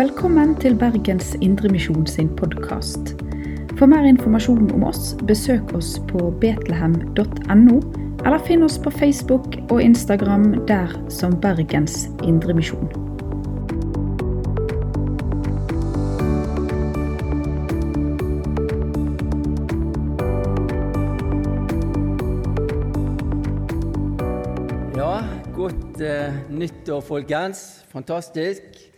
Velkommen til Bergens Indremisjon sin podkast. For mer informasjon om oss, besøk oss på betlehem.no, eller finn oss på Facebook og Instagram der som Bergens Indremisjon. Ja, godt eh, nyttår, folkens. Fantastisk.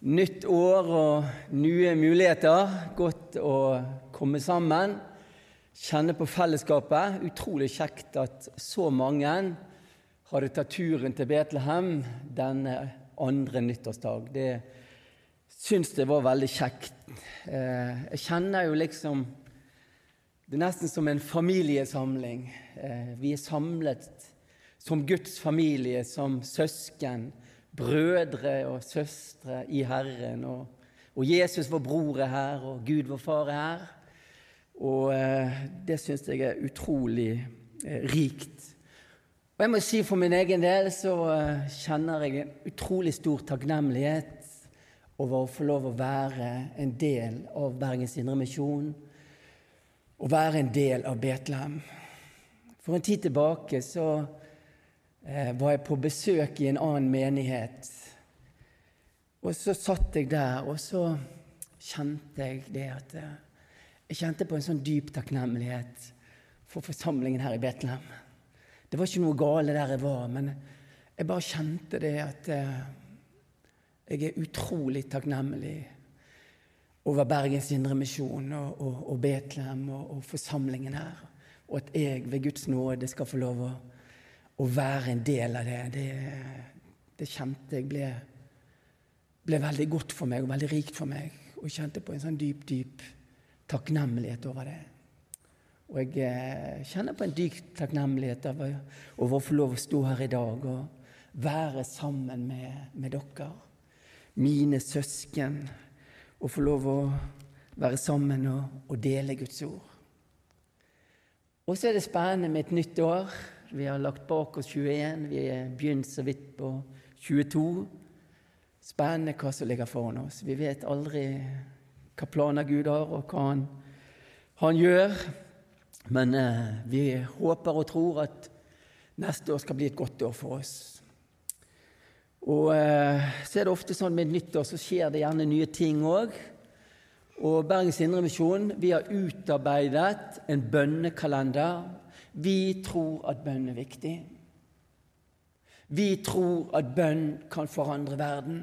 Nytt år og nye muligheter. Godt å komme sammen. Kjenne på fellesskapet. Utrolig kjekt at så mange hadde tatt turen til Betlehem denne andre nyttårsdag. Det syns jeg var veldig kjekt. Eh, jeg kjenner jo liksom Det er nesten som en familiesamling. Eh, vi er samlet som Guds familie, som søsken, brødre og søstre i Herren. Og, og Jesus vår bror er her, og Gud vår far er her. Og eh, det syns jeg er utrolig eh, rikt. Og jeg må si For min egen del så eh, kjenner jeg en utrolig stor takknemlighet over å få lov å være en del av Bergens Indremisjon, og være en del av Betlehem. For en tid tilbake så var jeg på besøk i en annen menighet. Og så satt jeg der, og så kjente jeg det at eh, Jeg kjente på en sånn dyp takknemlighet for forsamlingen her i Betlehem. Det var ikke noe gale der jeg var, men jeg bare kjente det at eh, jeg er utrolig takknemlig over Bergens Indremisjon og, og, og Betlehem og, og forsamlingen her. Og at jeg ved Guds nåde skal få lov å å være en del av det, det, det kjente jeg ble, ble, veldig godt for meg og veldig rikt for meg. Og jeg kjente på en sånn dyp, dyp takknemlighet over det. Og jeg eh, kjenner på en dyp takknemlighet over, over å få lov å stå her i dag og være sammen med, med dere, mine søsken, og få lov å være sammen og, og dele Guds ord. Og så er det spennende med et nytt år. Vi har lagt bak oss 21, vi er begynt så vidt på 22. Spennende hva som ligger foran oss. Vi vet aldri hva planer Gud har, og hva Han, han gjør. Men eh, vi håper og tror at neste år skal bli et godt år for oss. Og eh, så er det ofte sånn med nyttår så skjer det gjerne nye ting òg. Og Bergens Indremisjon vi har utarbeidet en bønnekalender vi tror at bønn er viktig. Vi tror at bønn kan forandre verden.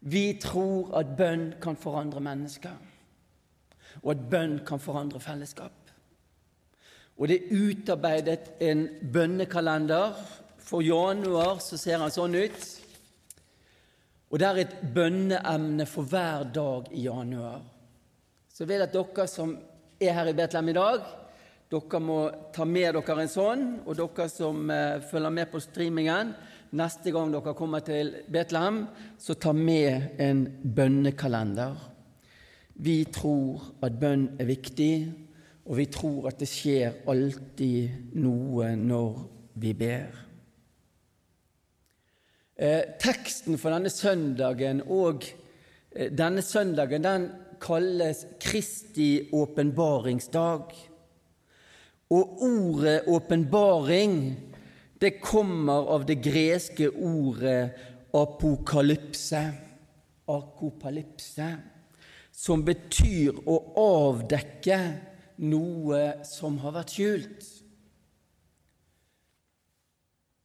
Vi tror at bønn kan forandre mennesker, og at bønn kan forandre fellesskap. Og det er utarbeidet en bønnekalender. For januar så ser han sånn ut. Og det er et bønneemne for hver dag i januar. Så jeg vil at dere som er her i Betlehem i dag, dere må ta med dere en sånn, og dere som eh, følger med på streamingen, neste gang dere kommer til Betlehem, så ta med en bønnekalender. Vi tror at bønn er viktig, og vi tror at det skjer alltid noe når vi ber. Eh, teksten for denne søndagen og eh, denne søndagen den kalles Kristi åpenbaringsdag. Og ordet åpenbaring, det kommer av det greske ordet apokalypse, akopalypse, som betyr å avdekke noe som har vært skjult.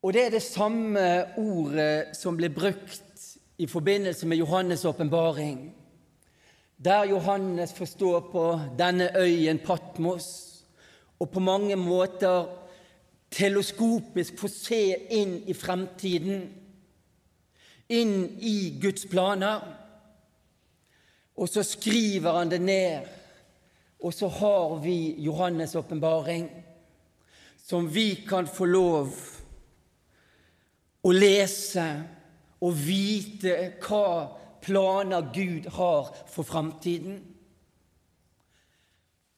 Og det er det samme ordet som ble brukt i forbindelse med Johannes' åpenbaring, der Johannes forstår på denne øyen Patmos og på mange måter teleskopisk få se inn i fremtiden, inn i Guds planer. Og så skriver han det ned, og så har vi Johannes' åpenbaring, som vi kan få lov å lese og vite hva planer Gud har for framtiden.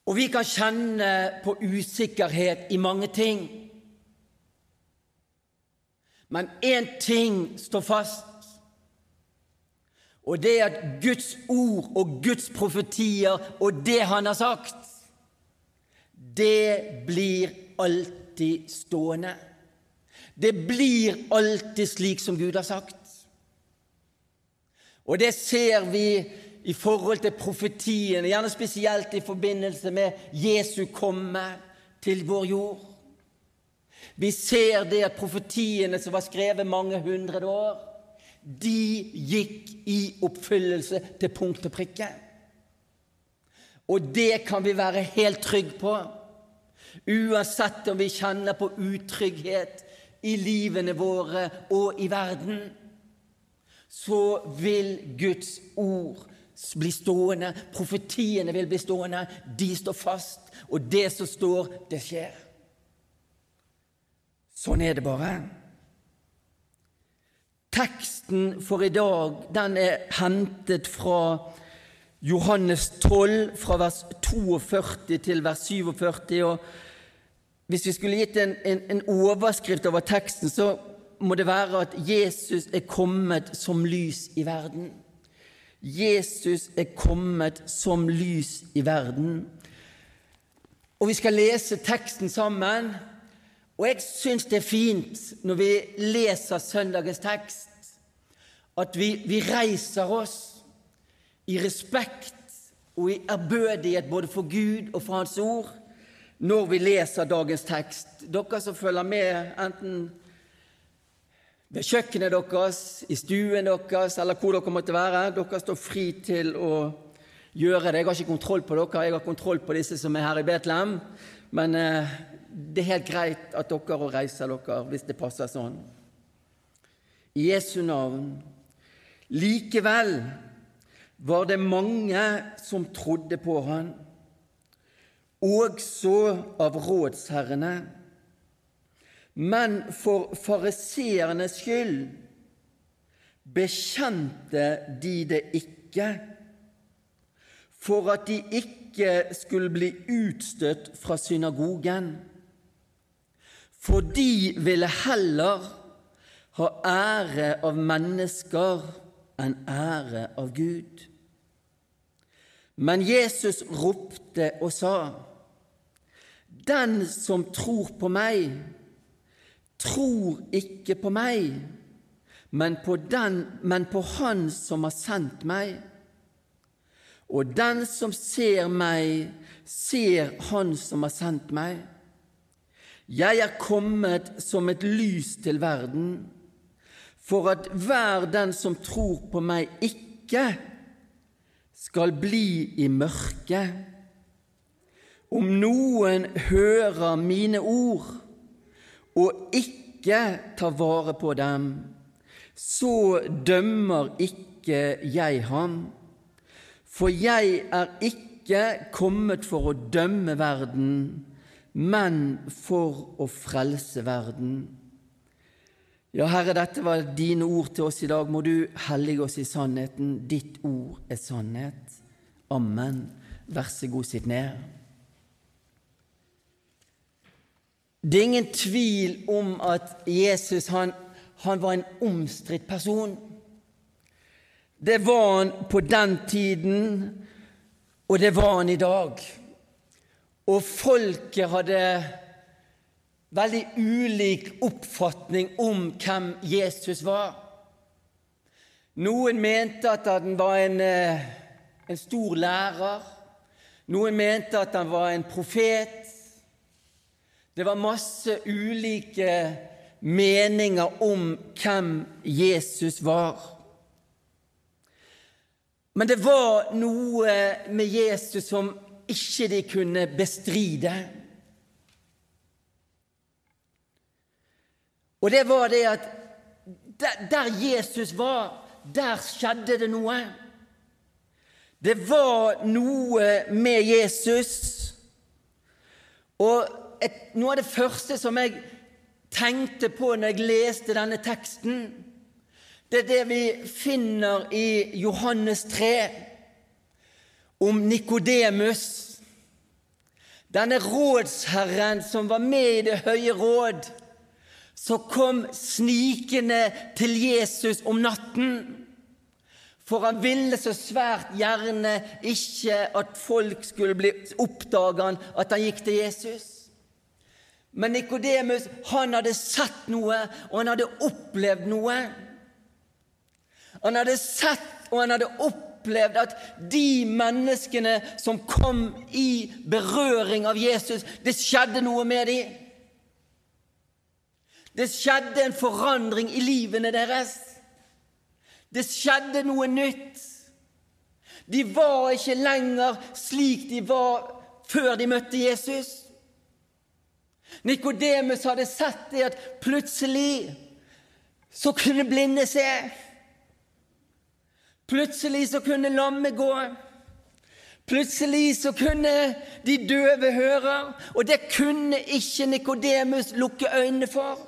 Og vi kan kjenne på usikkerhet i mange ting. Men én ting står fast, Og det er at Guds ord og Guds profetier og det han har sagt, det blir alltid stående. Det blir alltid slik som Gud har sagt. Og det ser vi i forhold til profetiene, gjerne spesielt i forbindelse med Jesu komme til vår jord. Vi ser det at profetiene som var skrevet mange hundre år, de gikk i oppfyllelse til punkt og prikke. Og det kan vi være helt trygge på, uansett om vi kjenner på utrygghet i livene våre og i verden. Så vil Guds ord bli stående, profetiene vil bli stående, de står fast, og det som står, det skjer. Sånn er det bare. Teksten for i dag den er hentet fra Johannes 12, fra vers 42 til vers 47. og Hvis vi skulle gitt en, en, en overskrift over teksten, så må det være at Jesus er kommet som lys i verden. Jesus er kommet som lys i verden. Og vi skal lese teksten sammen. Og jeg syns det er fint når vi leser søndagens tekst, at vi, vi reiser oss i respekt og i ærbødighet både for Gud og for Hans ord når vi leser dagens tekst. Dere som følger med, enten ved kjøkkenet deres, i stuen deres eller hvor dere måtte være, dere står fri til å gjøre det. Jeg har ikke kontroll på dere, jeg har kontroll på disse som er her i Betlehem. Men eh, det er helt greit at dere reiser dere hvis det passer sånn. I Jesu navn. Likevel var det mange som trodde på han, også av rådsherrene. Men for fariseernes skyld bekjente de det ikke, for at de ikke skulle bli utstøtt fra synagogen for de ville heller ha ære av mennesker enn ære av Gud. Men Jesus ropte og sa, Den som tror på meg, tror ikke på meg, men på, den, men på Han som har sendt meg. Og den som ser meg, ser Han som har sendt meg. Jeg er kommet som et lys til verden, for at hver den som tror på meg, ikke skal bli i mørket. Om noen hører mine ord og ikke tar vare på dem, så dømmer ikke jeg ham. For jeg er ikke kommet for å dømme verden, men for å frelse verden. Ja, Herre, dette var dine ord til oss i dag. Må du hellige oss i sannheten. Ditt ord er sannhet. Amen. Vær så god, sitt ned. Det er ingen tvil om at Jesus han, han var en omstridt person. Det var han på den tiden, og det var han i dag. Og folket hadde veldig ulik oppfatning om hvem Jesus var. Noen mente at han var en, eh, en stor lærer. Noen mente at han var en profet. Det var masse ulike meninger om hvem Jesus var. Men det var noe med Jesus som ikke de kunne bestride. Og det var det at der, Jesus var, der skjedde det noe. Det var noe med Jesus. Og et, noe av det første som jeg tenkte på når jeg leste denne teksten, det er det vi finner i Johannes 3 om Nikodemus, denne rådsherren som var med i Det høye råd, som kom snikende til Jesus om natten For han ville så svært gjerne ikke at folk skulle bli oppdaga at han gikk til Jesus. Men Nikodemus han hadde sett noe, og han hadde opplevd noe. Han hadde sett og han hadde opplevd at de menneskene som kom i berøring av Jesus, det skjedde noe med dem. Det skjedde en forandring i livene deres. Det skjedde noe nytt. De var ikke lenger slik de var før de møtte Jesus. Nikodemus hadde sett det at plutselig så kunne blinde se. Plutselig så kunne lamme gå. Plutselig så kunne de døve høre, og det kunne ikke Nikodemus lukke øynene for.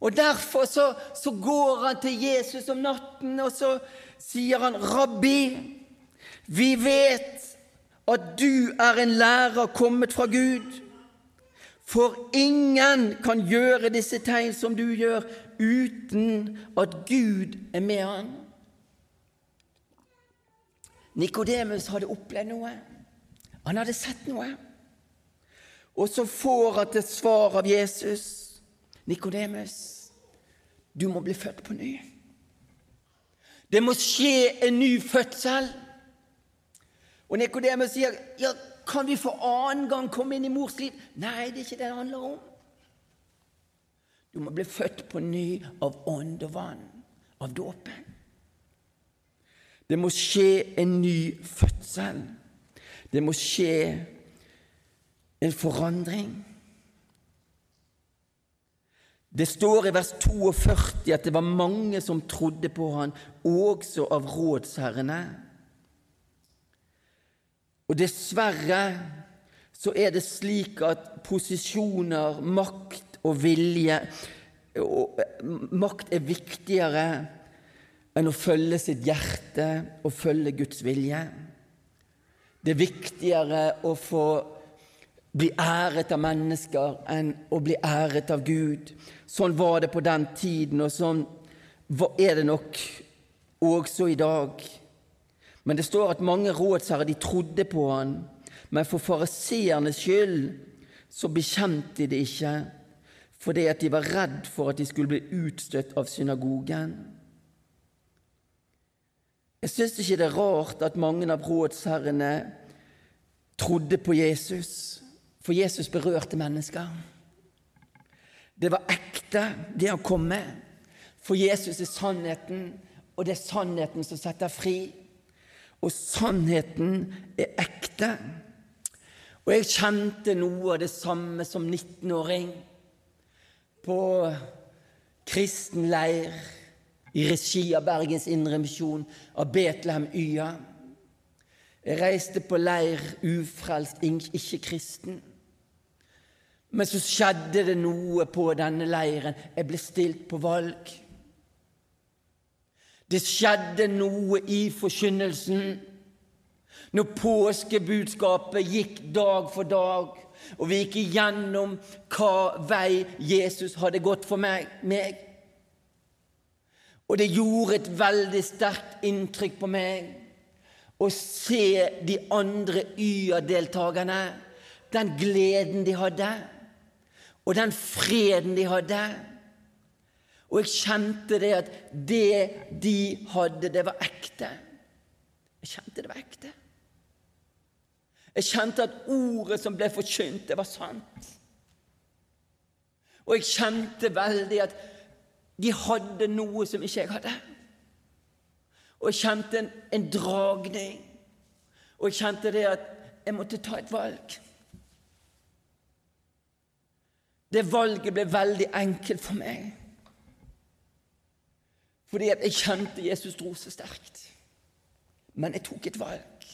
Og Derfor så, så, går han til Jesus om natten, og så sier han, 'Rabbi, vi vet at du er en lærer kommet fra Gud.' For ingen kan gjøre disse tegn som du gjør, uten at Gud er med han. Nikodemus hadde opplevd noe. Han hadde sett noe. Og så får han til svar av Jesus. Nikodemus, du må bli født på ny. Det må skje en ny fødsel. Og Nikodemus sier, ja, kan vi for annen gang komme inn i mors liv? Nei, det er ikke det det handler om. Du må bli født på ny av ånd og vann, av dåpen. Det må skje en ny fødsel. Det må skje en forandring. Det står i vers 42 at det var mange som trodde på han, også av rådsherrene. Og dessverre så er det slik at posisjoner, makt og vilje og Makt er viktigere enn å følge sitt hjerte og følge Guds vilje. Det er viktigere å få bli æret av mennesker enn å bli æret av Gud. Sånn var det på den tiden, og sånn er det nok også i dag. Men det står at mange rådsherrer de trodde på han, men for fariseernes skyld så bekjente de det ikke, fordi at de var redd for at de skulle bli utstøtt av synagogen. Jeg syns ikke det er rart at mange av rådsherrene trodde på Jesus. For Jesus berørte mennesker. Det var ekte, det han kom med. For Jesus er sannheten, og det er sannheten som setter fri. Og sannheten er ekte. Og jeg kjente noe av det samme som 19-åring på kristen leir i regi av Bergens Indremisjon av Betlehem Y-a. Jeg reiste på leir ufrelst, ikke kristen. Men så skjedde det noe på denne leiren. Jeg ble stilt på valg. Det skjedde noe i forkynnelsen når påskebudskapet gikk dag for dag, og vi gikk igjennom hva vei Jesus hadde gått for meg. meg. Og det gjorde et veldig sterkt inntrykk på meg å se de andre YA-deltakerne, den gleden de hadde og den freden de hadde. Og jeg kjente det at det de hadde, det var ekte. Jeg kjente det var ekte. Jeg kjente at ordet som ble forkynt, det var sant. Og jeg kjente veldig at de hadde noe som ikke jeg hadde. Og jeg kjente en, en dragning. Og jeg kjente det at jeg måtte ta et valg. Det valget ble veldig enkelt for meg. Fordi jeg kjente Jesus dro så sterkt. Men jeg tok et valg.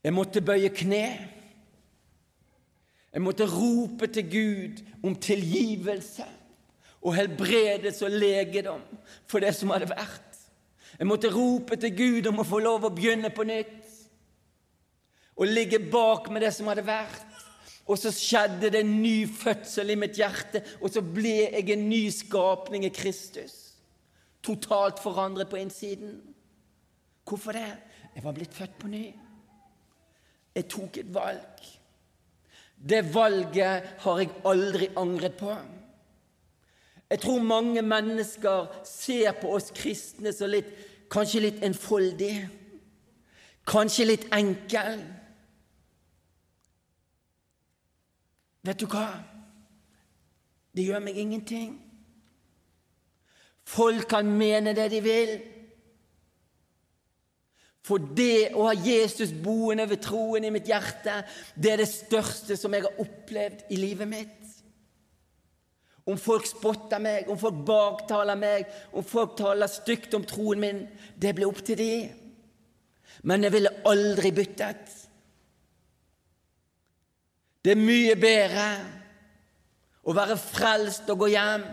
Jeg måtte bøye kne. Jeg måtte rope til Gud om tilgivelse og helbredelse og legedom for det som hadde vært. Jeg måtte rope til Gud om å få lov å begynne på nytt og ligge bak med det som hadde vært. Og så skjedde det en ny fødsel i mitt hjerte, og så ble jeg en ny skapning i Kristus. Totalt forandret på innsiden. Hvorfor det? Jeg var blitt født på ny. Jeg tok et valg. Det valget har jeg aldri angret på. Jeg tror mange mennesker ser på oss kristne så litt, kanskje litt enfoldig, kanskje litt enkel. Vet du hva? Det gjør meg ingenting. Folk kan mene det de vil. For det å ha Jesus boende ved troen i mitt hjerte, det er det største som jeg har opplevd i livet mitt. Om folk spotter meg, om folk baktaler meg, om folk taler stygt om troen min, det blir opp til de. Men jeg ville aldri byttet. Det er mye bedre å være frelst og gå hjem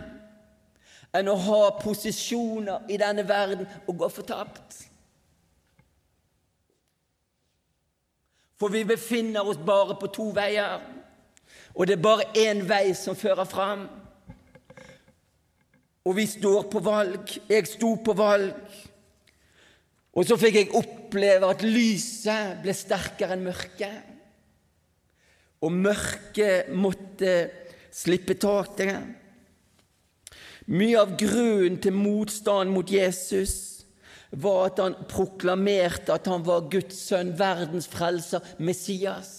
enn å ha posisjoner i denne verden og gå fortapt. For vi befinner oss bare på to veier, og det er bare én vei som fører fram. Og vi står på valg. Jeg sto på valg. Og så fikk jeg oppleve at lyset ble sterkere enn mørket. Og mørket måtte slippe taket. Mye av grunnen til motstand mot Jesus var at han proklamerte at han var Guds sønn, verdens frelser, Messias.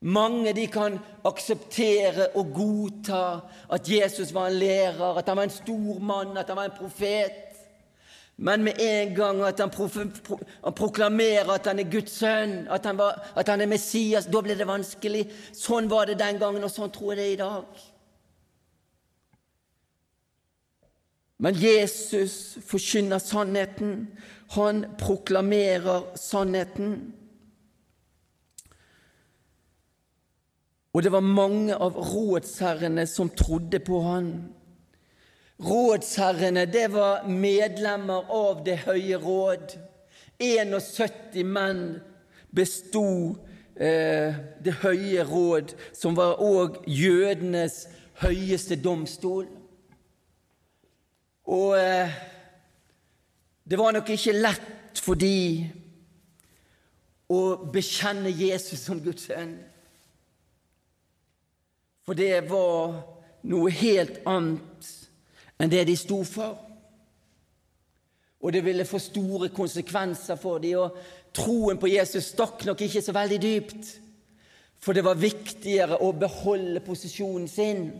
Mange de kan akseptere og godta at Jesus var en lærer, at han var en stor mann, at han var en profet. Men med en gang at han, pro han proklamerer at han er Guds sønn, at han, var, at han er Messias, da blir det vanskelig. Sånn var det den gangen, og sånn tror jeg det er i dag. Men Jesus forkynner sannheten. Han proklamerer sannheten. Og det var mange av rådsherrene som trodde på han. Rådsherrene det var medlemmer av Det høye råd. 71 menn besto eh, Det høye råd, som var òg jødenes høyeste domstol. Og eh, det var nok ikke lett for de å bekjenne Jesus som Guds sønn. For det var noe helt annet enn det de sto for. Og det ville få store konsekvenser for dem, og troen på Jesus stakk nok ikke så veldig dypt. For det var viktigere å beholde posisjonen sin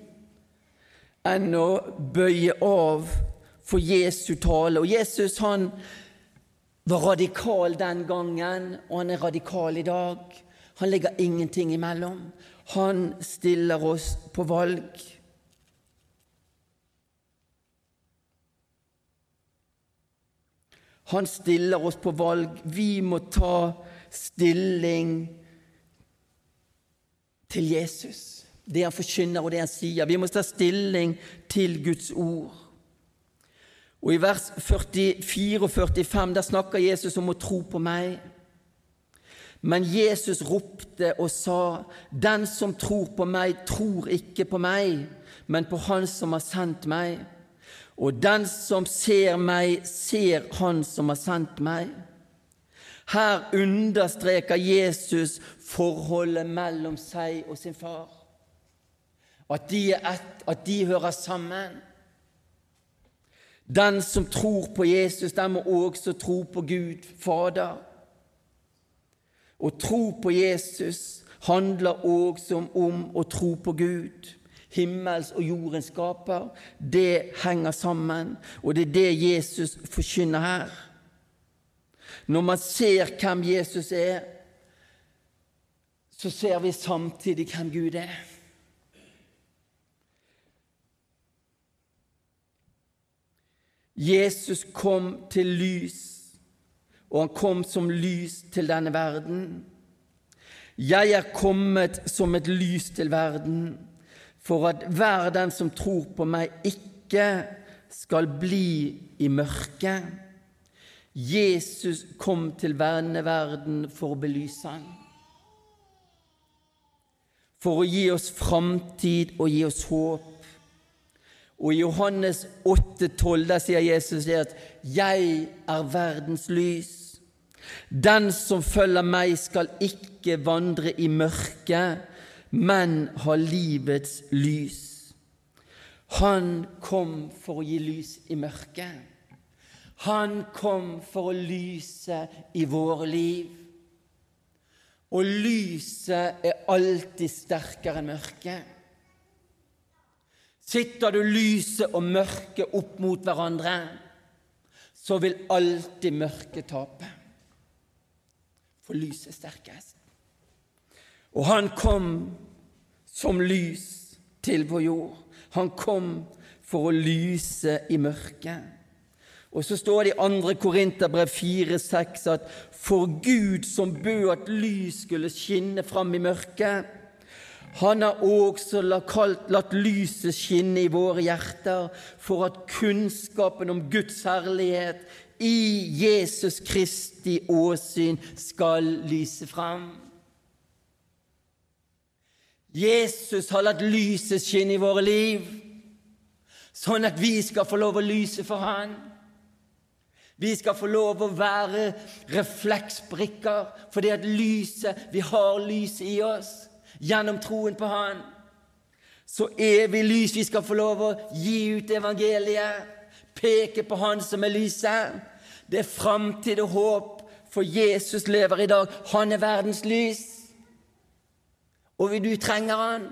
enn å bøye av for Jesu tale. Og Jesus han var radikal den gangen, og han er radikal i dag. Han legger ingenting imellom. Han stiller oss på valg. Han stiller oss på valg. Vi må ta stilling til Jesus. Det han forkynner, og det han sier. Vi må ta stilling til Guds ord. Og I vers 44 og 45 der snakker Jesus om å tro på meg. Men Jesus ropte og sa, 'Den som tror på meg, tror ikke på meg, men på Han som har sendt meg.' 'Og den som ser meg, ser Han som har sendt meg.' Her understreker Jesus forholdet mellom seg og sin far. At de ett, at de hører sammen. Den som tror på Jesus, den må også tro på Gud Fader. Å tro på Jesus handler også om å tro på Gud. Himmels og jordens skaper. Det henger sammen, og det er det Jesus forkynner her. Når man ser hvem Jesus er, så ser vi samtidig hvem Gud er. Jesus kom til lys, og han kom som lys til denne verden. Jeg er kommet som et lys til verden, for at hver den som tror på meg, ikke skal bli i mørket. Jesus kom til denne verden for å belyse den. For å gi oss framtid og gi oss håp. Og i Johannes 8,12 der sier Jesus at 'Jeg er verdens lys'. Den som følger meg, skal ikke vandre i mørket, men ha livets lys. Han kom for å gi lys i mørket. Han kom for å lyse i våre liv. Og lyset er alltid sterkere enn mørket. Sitter du lyset og mørket opp mot hverandre, så vil alltid mørket tape. For lyset er sterkest. Og han kom som lys til vår jord. Han kom for å lyse i mørket. Og så står det i 2. Korinterbrev 4,6 at for Gud som bød at lys skulle skinne fram i mørket, han har også latt lyset skinne i våre hjerter for at kunnskapen om Guds herlighet i Jesus Kristi åsyn skal lyse frem. Jesus har latt lyset skinne i våre liv, sånn at vi skal få lov å lyse for Han. Vi skal få lov å være refleksbrikker fordi at lyset, vi har lyset i oss gjennom troen på Han. Så evig lys vi skal få lov å gi ut evangeliet, peke på Han som er lyset. Det er framtid og håp, for Jesus lever i dag. Han er verdens lys. Og du trenger Han.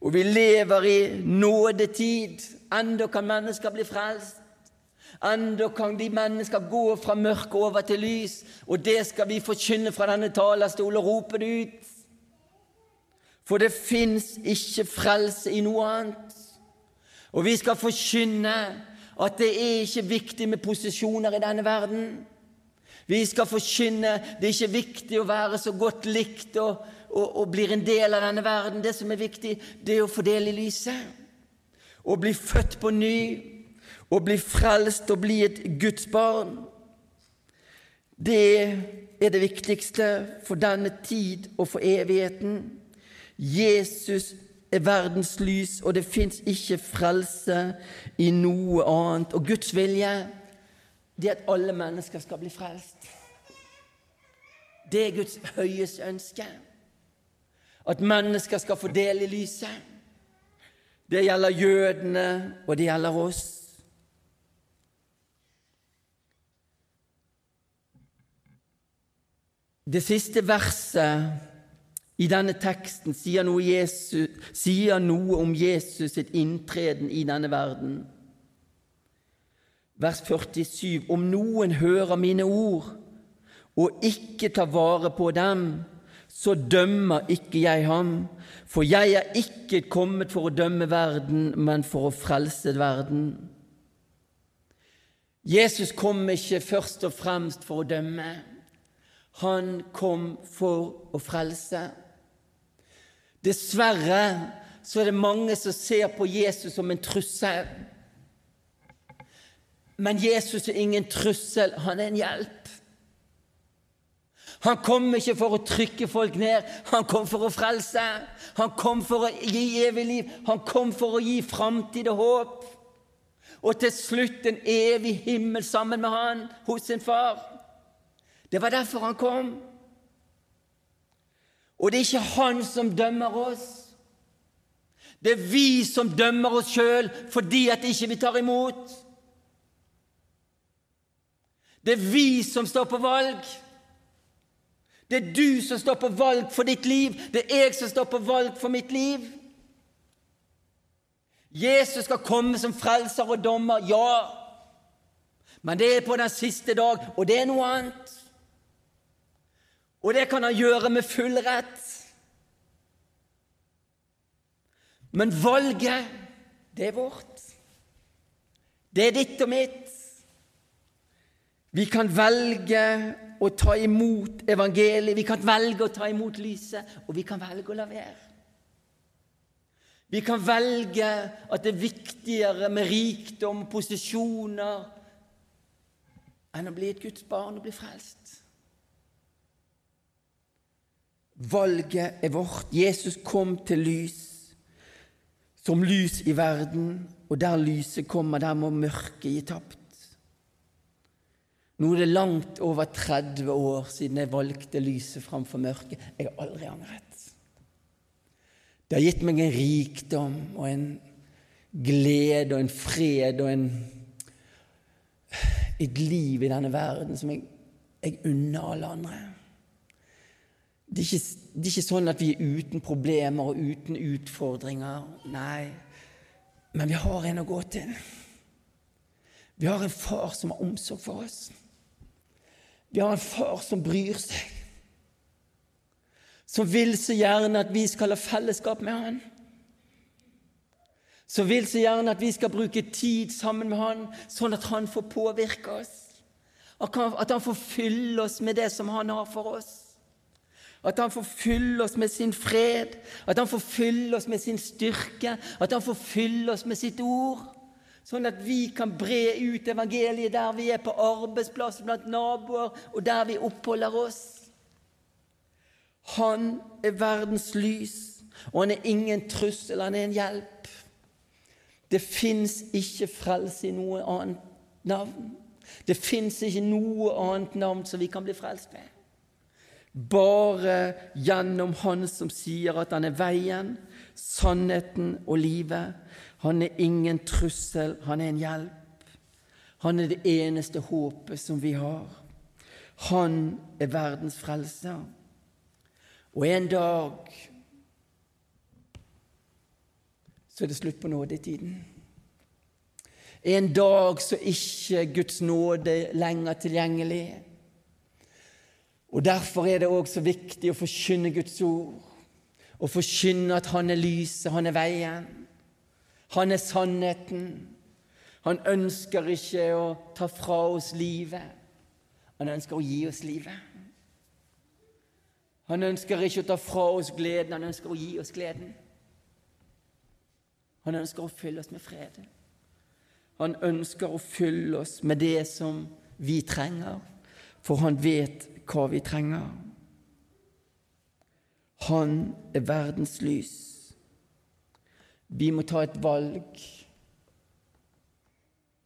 Og vi lever i nådetid. Enda kan mennesker bli frelst. Enda kan de mennesker gå fra mørke over til lys, og det skal vi forkynne fra denne talerstol og rope det ut. For det fins ikke frelse i noe annet. Og vi skal forkynne at det er ikke viktig med posisjoner i denne verden. Vi skal forkynne det er ikke viktig å være så godt likt og, og, og blir en del av denne verden. Det som er viktig, det er å fordele lyset. Å bli født på ny å bli frelst og bli et Guds barn. Det er det viktigste for denne tid og for evigheten. Jesus er verdens lys, og det fins ikke frelse i noe annet. Og Guds vilje det er at alle mennesker skal bli frelst. Det er Guds høyeste ønske. At mennesker skal få del i lyset. Det gjelder jødene, og det gjelder oss. Det siste verset i denne teksten sier noe, Jesus, sier noe om Jesus sitt inntreden i denne verden. Vers 47.: Om noen hører mine ord og ikke tar vare på dem, så dømmer ikke jeg ham, for jeg er ikke kommet for å dømme verden, men for å frelse verden. Jesus kom ikke først og fremst for å dømme. Han kom for å frelse. Dessverre så er det mange som ser på Jesus som en trussel. Men Jesus er ingen trussel, han er en hjelp. Han kom ikke for å trykke folk ned, han kom for å frelse. Han kom for å gi evig liv, han kom for å gi framtid og håp. Og til slutt en evig himmel sammen med han hos sin far. Det var derfor han kom. Og det er ikke han som dømmer oss. Det er vi som dømmer oss sjøl fordi at ikke vi tar imot. Det er vi som står på valg. Det er du som står på valg for ditt liv. Det er jeg som står på valg for mitt liv. Jesus skal komme som frelser og dommer, ja. Men det er på den siste dag, og det er noe annet. Og det kan han gjøre med full rett. Men valget, det er vårt. Det er ditt og mitt. Vi kan velge å ta imot evangeliet, vi kan velge å ta imot lyset, og vi kan velge å la være. Vi kan velge at det er viktigere med rikdom, posisjoner, enn å bli et Guds barn og bli frelst. Valget er vårt. Jesus kom til lys, som lys i verden, og der lyset kommer, der må mørket gi tapt. Nå er det langt over 30 år siden jeg valgte lyset framfor mørket. Jeg har aldri angret. Det har gitt meg en rikdom og en glede og en fred og en, et liv i denne verden som jeg, jeg unner alle andre. Det er, ikke, det er, ikke, sånn at vi er uten problemer og uten utfordringer. Nei, men vi har en å gå til. Vi har en far som har omsorg for oss. Vi har en far som bryr seg, som vil så gjerne at vi skal ha fellesskap med han. Som vil så gjerne at vi skal bruke tid sammen med han, sånn at han får påvirke oss. At han får fylle oss med det som han har for oss. At han får fylle oss med sin fred, at han får fylle oss med sin styrke, at han får fylle oss med sitt ord, sånn at vi kan bre ut evangeliet der vi er på arbeidsplass, blant naboer, og der vi oppholder oss. Han er verdens lys, og han er ingen trussel, han er en hjelp. Det fins ikke frelse i noe annet navn. Det fins ikke noe annet navn som vi kan bli frelst med. Bare gjennom Han som sier at han er veien, sannheten og livet. Han er ingen trussel, han er en hjelp. Han er det eneste håpet som vi har. Han er verdens frelser. Og en dag så er det slutt på nådetiden. En dag så er ikke Guds nåde lenger tilgjengelig. Og Derfor er det òg så viktig å forkynne Guds ord, Å forkynne at Han er lyset, Han er veien, Han er sannheten. Han ønsker ikke å ta fra oss livet, han ønsker å gi oss livet. Han ønsker ikke å ta fra oss gleden, han ønsker å gi oss gleden. Han ønsker å fylle oss med fred. Han ønsker å fylle oss med det som vi trenger, for han vet hva vi trenger. Han er verdens lys. Vi må ta et valg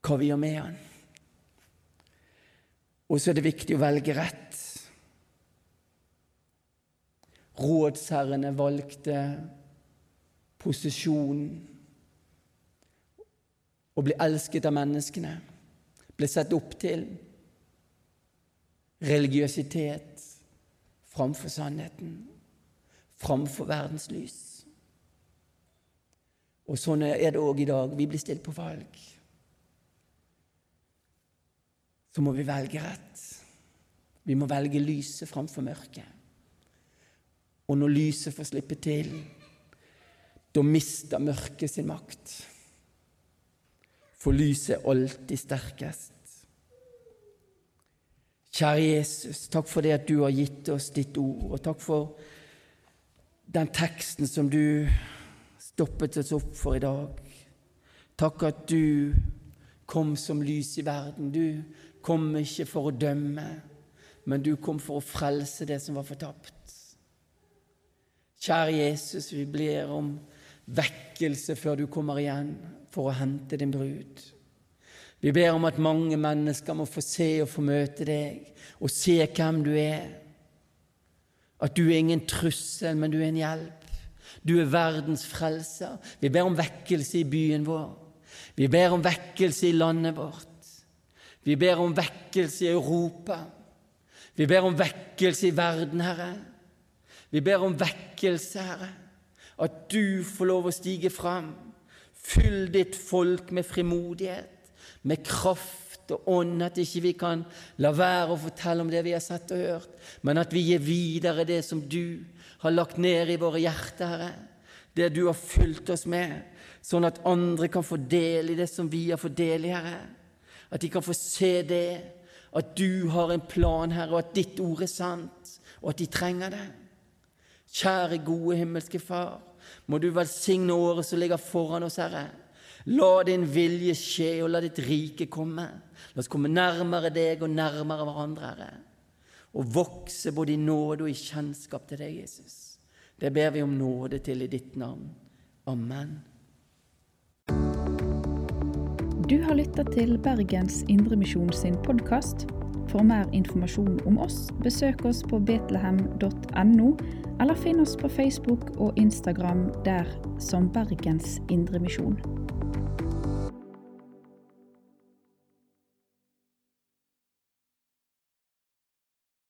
hva vi gjør med han. Og så er det viktig å velge rett. Rådsherrene valgte posisjon å bli elsket av menneskene, ble sett opp til religiøsitet framfor sannheten, framfor verdens lys. Og sånn er det òg i dag. Vi blir stilt på valg. Så må vi velge rett. Vi må velge lyset framfor mørket. Og når lyset får slippe til, da mister mørket sin makt. For lyset er alltid sterkest. Kjære Jesus, takk for det at du har gitt oss ditt ord, og takk for den teksten som du stoppet oss opp for i dag. Takk at du kom som lys i verden. Du kom ikke for å dømme, men du kom for å frelse det som var fortapt. Kjære Jesus, vi ber om vekkelse før du kommer igjen for å hente din brud. Vi ber om at mange mennesker må få se og få møte deg og se hvem du er. At du er ingen trussel, men du er en hjelp. Du er verdens frelser. Vi ber om vekkelse i byen vår. Vi ber om vekkelse i landet vårt. Vi ber om vekkelse i Europa. Vi ber om vekkelse i verden, Herre. Vi ber om vekkelse, Herre. At du får lov å stige fram. Fyll ditt folk med frimodighet med kraft og ånd, at ikke vi kan la være å fortelle om det vi har sett og hørt, men at vi gir videre det som du har lagt ned i våre hjerter, Herre. Det du har fylt oss med, sånn at andre kan få del i det som vi har fått del i, Herre. At de kan få se det, at du har en plan, Herre, og at ditt ord er sant, og at de trenger det. Kjære, gode himmelske Far, må du velsigne året som ligger foran oss, Herre. La din vilje skje, og la ditt rike komme. La oss komme nærmere deg og nærmere hverandre, Herre. Og vokse både i nåde og i kjennskap til deg, Jesus. Det ber vi om nåde til i ditt navn. Amen. Du har lytta til Bergens Indremisjon sin podkast. For mer informasjon om oss, besøk oss på betlehem.no, eller finn oss på Facebook og Instagram der som Bergens Indremisjon.